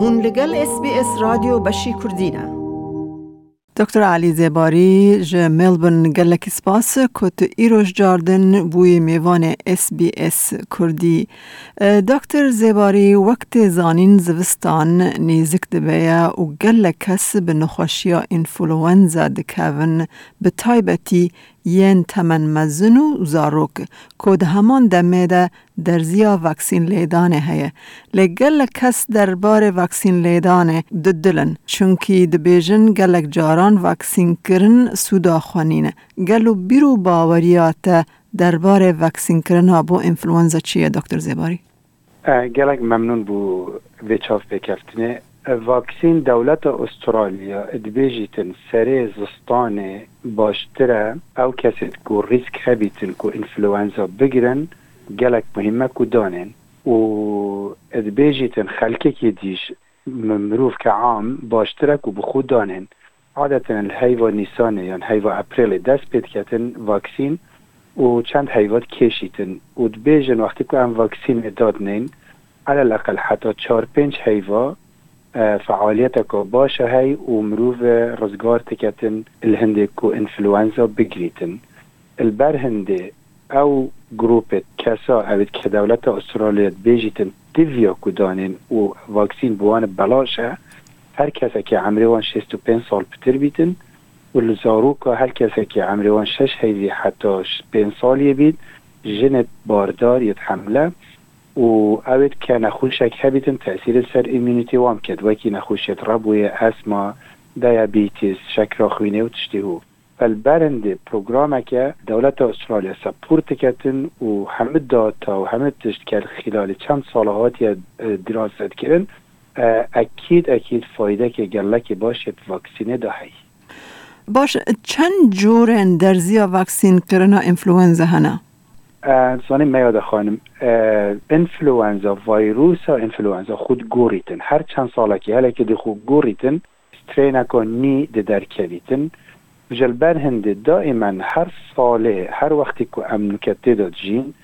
هون لگل اس بی اس رادیو بشی کردینه دکتر علی زباری ج ملبورن گلک سپاس. کت ایروش جاردن بوی میوان اس بی اس کردی. دکتر زباری وقت زانین زوستان نیزک دبیا و گلک کس به نخوشیا انفلوانزا دکاون به تایبتی ین تمن مزن و زاروک. کود همان دمه ده درزیا وکسین لیدانه هیه. لگل کس دربار وکسین لیدانه ددلن. چونکی دبیجن گلک جاران وکسین کرن سودا خوانینه. گلو بیرو باوریات دربار وکسین کرن ها بو انفلوانزا چیه دکتر زیباری؟ گلک ممنون بو ویچاف بکفتنه واکسین دولت استرالیا ادبیجیتن سری زستان باشتره. او کسی کو ریسک هبیتن کو انفلوانزا بگیرن گلک مهمه کو دانن. و ادبیجیتن خلکه که دیش مروف که عام باشتره کو بخود دانن. عادتا الهیوا نیسانه یا هیوا اپریل دست پید کتن واکسین و چند هیوات کشیتن. و دبیجن وقتی که هم واکسین دادنین على الاقل حتی چار پنج هیوا فعالیتك باشه هی و مروف رزگار تکتن الهنده انفلوانزا بگریتن. البر هنده أو گروپ کسا اوید که دولت استرالیا بیجیتن دیویا و واکسین بوان بلاشه هر کسی که عمروان 65 سال پتر بیتن و لزاروکا هر کسی که عمروان 6 هیوی حتی 5 سالی بید جنت باردار یتحمله و اوید که نخوشک هبیتن تأثیر سر ایمونیتی وام کد وکی نخوشیت ربوی اسما دیابیتیس شکر خوینه و تشتی فالبرند پروگرام که دولت استرالیا سپورت کتن و همه داتا و همه تشت که خلال چند سالهاتی دراست کردن اکید اکید فایده که گلک باشه واکسینه دهی باش چند جور درزی واکسین کرنا انفلوئنزا هنه؟ زانی میاد خانم انفلوانزا ویروس انفلوانزا خود گوریتن. هر چند ساله که هلی که خود گوریتن سترینکا نی ده در کویتن جلبر هنده دائما هر ساله هر وقتی که امنکته داد جین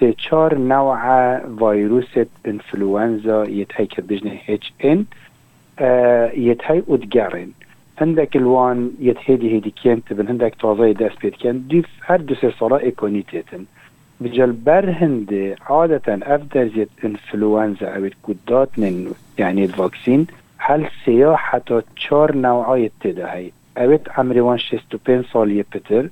ته چار نوع ویروس انفلوانزا یتهی که بجنه هچ ان یتهی ادگرن هندك الوان يتهدي هيدي كانت بن هندك تازاي داس بيت كان دي هر دو سه سالا ايكونيتيتن بجل برهند عادة أفضل زيت إنفلونزا أو الكودات من يعني الفاكسين هل سيا حتى چار نوعای تدهي اوت عمري وان شستو بين سال يبتر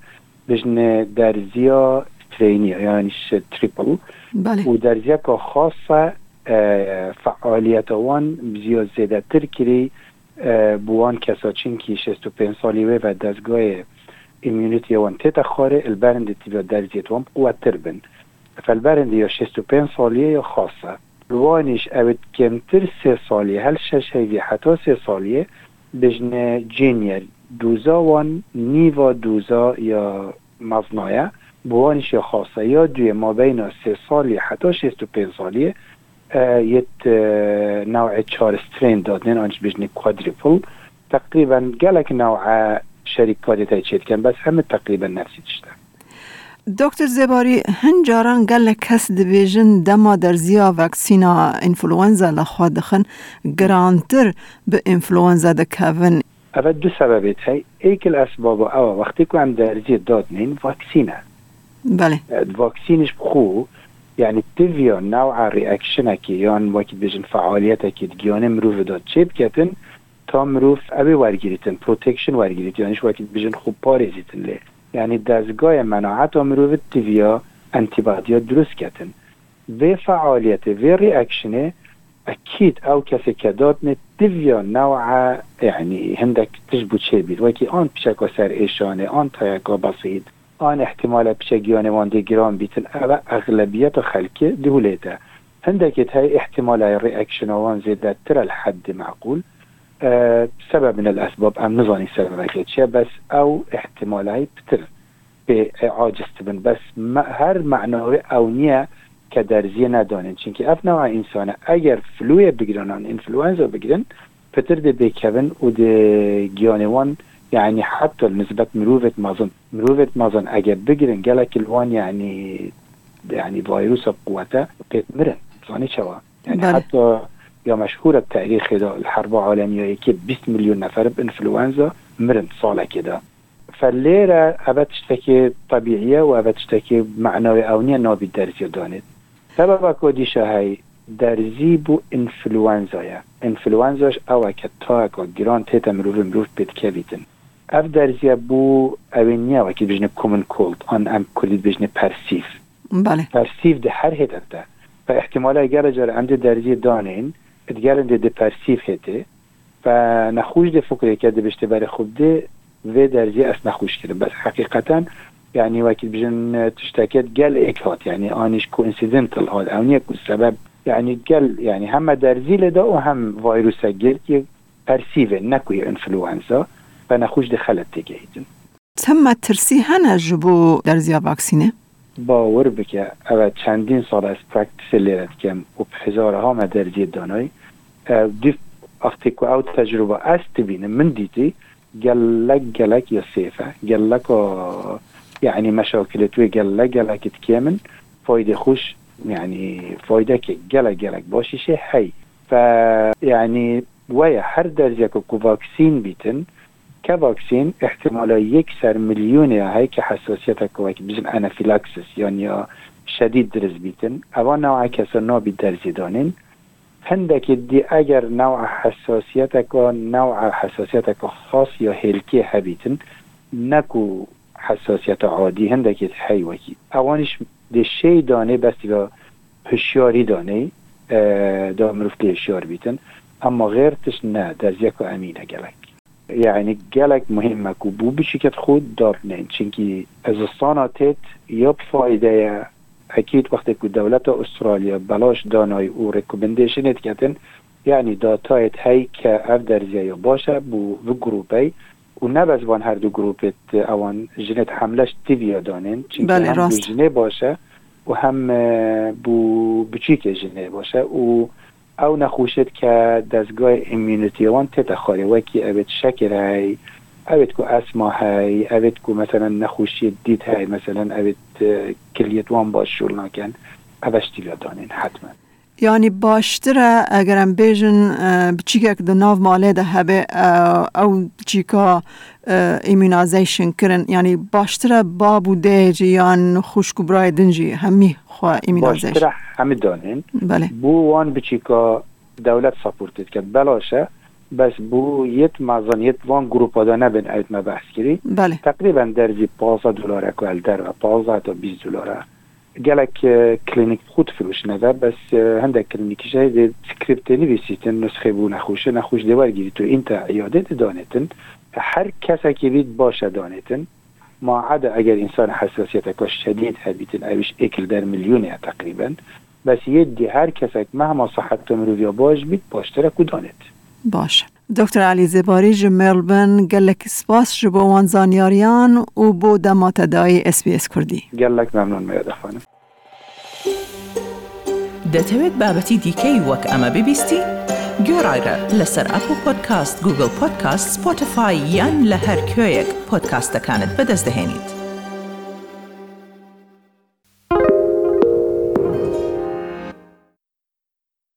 بجن درزيا ستريني يعني تريبل بله. و درزيا که خاصة فعالیت وان بزیاد زیده تر کری بوان کسا چین که شستو پین سالی و دستگاه ايميونيتي وان تيتا خاري البارند تيبا دارتي توم قوة تربن فالبارند يو شيستو بين صالية خاصة لوانيش اوت كم ترسي صالية هل شاشي في حتى سي صالية بجنة جينيال دوزا وان نيفا دوزا يا مظنايا بوانش يا خاصة يا دوية ما بين سي صالية حتى شيستو بين صالية يت نوع تشار سترين دادنين انش بجنة كوادريبل تقريبا قالك نوع شریکاری تایچید کن بس همه تقریبا نفسی تشته دکتر زباری هنجاران گل کس دیویژن دما در زیا وکسینا انفلوانزا لخوا دخن گرانتر به انفلوانزا دکوون اول دو الاسباب او وقتی که هم درجه داد نین واکسینه بله. واکسینش بخو يعني تبيا نوع رياكشن كي يان وقت بيجن فعالية كي تجيان مروف داد چيب كتن تا ابي ورگیریتن پروتکشن ورگیریت یعنی وقت بيجن خوب پاريزيتن له يعني دزگاه مناعت تبيا انتيباديا درست كتن و فعالية و رياكشنه اكيد او كسي كدات تبيا نوع يعني هندك تجبو تشيبيد وكي آن بشكو سر ايشانه آن تايقا بسيط آن احتمال بشگیان وان گرام بیتن. او اغلبیت خلقی دولته هندك هاي احتمال الرياكشن وان زيادة ترى الحد معقول. سبب من الأسباب أم نزاني سبب بس أو احتمال هاي بتر به عاجز بن بس ما هر معنوي اونیه که درزیه ندانن. چونکه اف نوع انسانه اگر فلوية بگیرن آن انفلوانزا بتر دي بي بکوین و دي جياني وان يعني حتى نسبت مروفت مازن. مروفت مازن اگر بگیرن گلک الوان يعني يعني فيروس قوته پیت مرن. زانی چوا. یعنی یا مشهور التاريخ دا الحرب العالمية که 20 میلیون نفر بانفلونزا مرن سالة كده. فالليرة أبا تشتكي طبيعية وأبا تشتكي معنوي أونية نابي درزي دانت سبب كوديشا هاي؟ درزی بو انفلوانزایا انفلوانزاش او که تا اکا گران تیتا مروف مروف بید که اف درزی بو اوینیه و که بجنه کومن کولد آن ام کلید بجنه پرسیف بله. پرسیف ده هر هیت ده و احتمالا اگر جار عند درزی دانین ادگر ده ده پرسیف هیته و نخوش ده فکر کرده بشته برای خوب ده و درزی اس نخوش کرده بس حقیقتا يعني وقت بجن تشتكيت قال إكهات يعني آنش كوينسيدنتال هاد أو نيكو سبب يعني قال يعني هم درزي لدا وهم نکوی انفلوانزا و نخوش دخلت تگهیدن تم ترسی هنه جبو در زیا واکسینه؟ باور بکه اول چندین سال از پرکتیس لیرد کم و هزارها مدرزی دانای دیف وقتی که أو تجربه است بینه من دیدی گلک گلک یا سیفه گلک يعني مشاكل توی گلک گلک تكامن فايدة خوش يعني فايدة كي جلك جلك باشي شيء حي فيعني ويا هر درجة كو فاكسين بيتن كفاكسين احتمالا يكسر مليون هاي كحساسيتك ويك بزن انافيلاكسس يعني شديد درز بيتن اوان نوع كسر نابي درزي دانين هندك دي اگر نوع حساسيتك و نوع حساسيتك خاص یا هلكي هبيتن نكو حساسیت عادی هندك وكي اوانش دی شی دانه بستی و هشیاری دانه دا مروف هشیار بیتن اما غیرتش نه در زیکو امینه گلک. یعنی گلک مهمه که بو بشکت خود دار نین. چونکی از تیت یا فایده اکید وقتی که دولت استرالیا بلاش دانای او ریکومندیشن کتن یعنی داتایت هی که اف درزیه باشه بو و گروپی. و نبزبان هر دو گروپت اوان جنت حملش تیویا دانین. چون بله هم راست. جنه باشه و هم بو بچیک جنه باشه. و او نخوشت که دستگاه ایمیونیتی وان تتا خاری وکی اوید شکر های اوید کو اسما های اوید کو مثلا نخوشی های مثلا اوید کلیت وان باش نکن. اوش تیویا دانین حتما. یعنی باشتره اگرم بیجن بچیکک ده ناو ماله ده هبه او بچیکا ایمونازیشن کرن. یعنی باشتره بابو دیجی یان خوشکو برای دنجی همی خواه ایمونازیشن باشتره همه دانین. بله. بو وان بچیکا دولت سپورتید کرد. بلاشه بس بو یت مازن یت وان گروپ دا نبین ایت ما بحث کری. بله. تقریبا درجی 15 دلاره که الدر و 15 تا 20 دلاره. گلک کلینیک خود فروش نده بس هندک کلینیکی شاید سکریپت نویسیتن نسخه بو نخوش دیوار گیری تو این تا عیادت دانتن هر کسی که بید باشه دانتن ما عدا اگر انسان حساسیت که شدید هبیتن اوش اکل در میلیونه تقریبا بس یدی هر کسی مهما صحت مروی باش بید باشتره که دانت. باشه. دکتر علی زێباری ji مێلبن gelek spas ji bo wan zanyariyan û bo dema tedayê SسBS Kurdî. Gelek memnun me defan. دەتەوێت بابەتی دیکەی وەک ئەمە ببیستی؟ گۆڕایرە لەسەر ئەپ و پۆدکاست گوگل پۆدکاست سپۆتفاای یان لە هەر کوێیەک پۆدکاستەکانت بەدەستدەێنیت.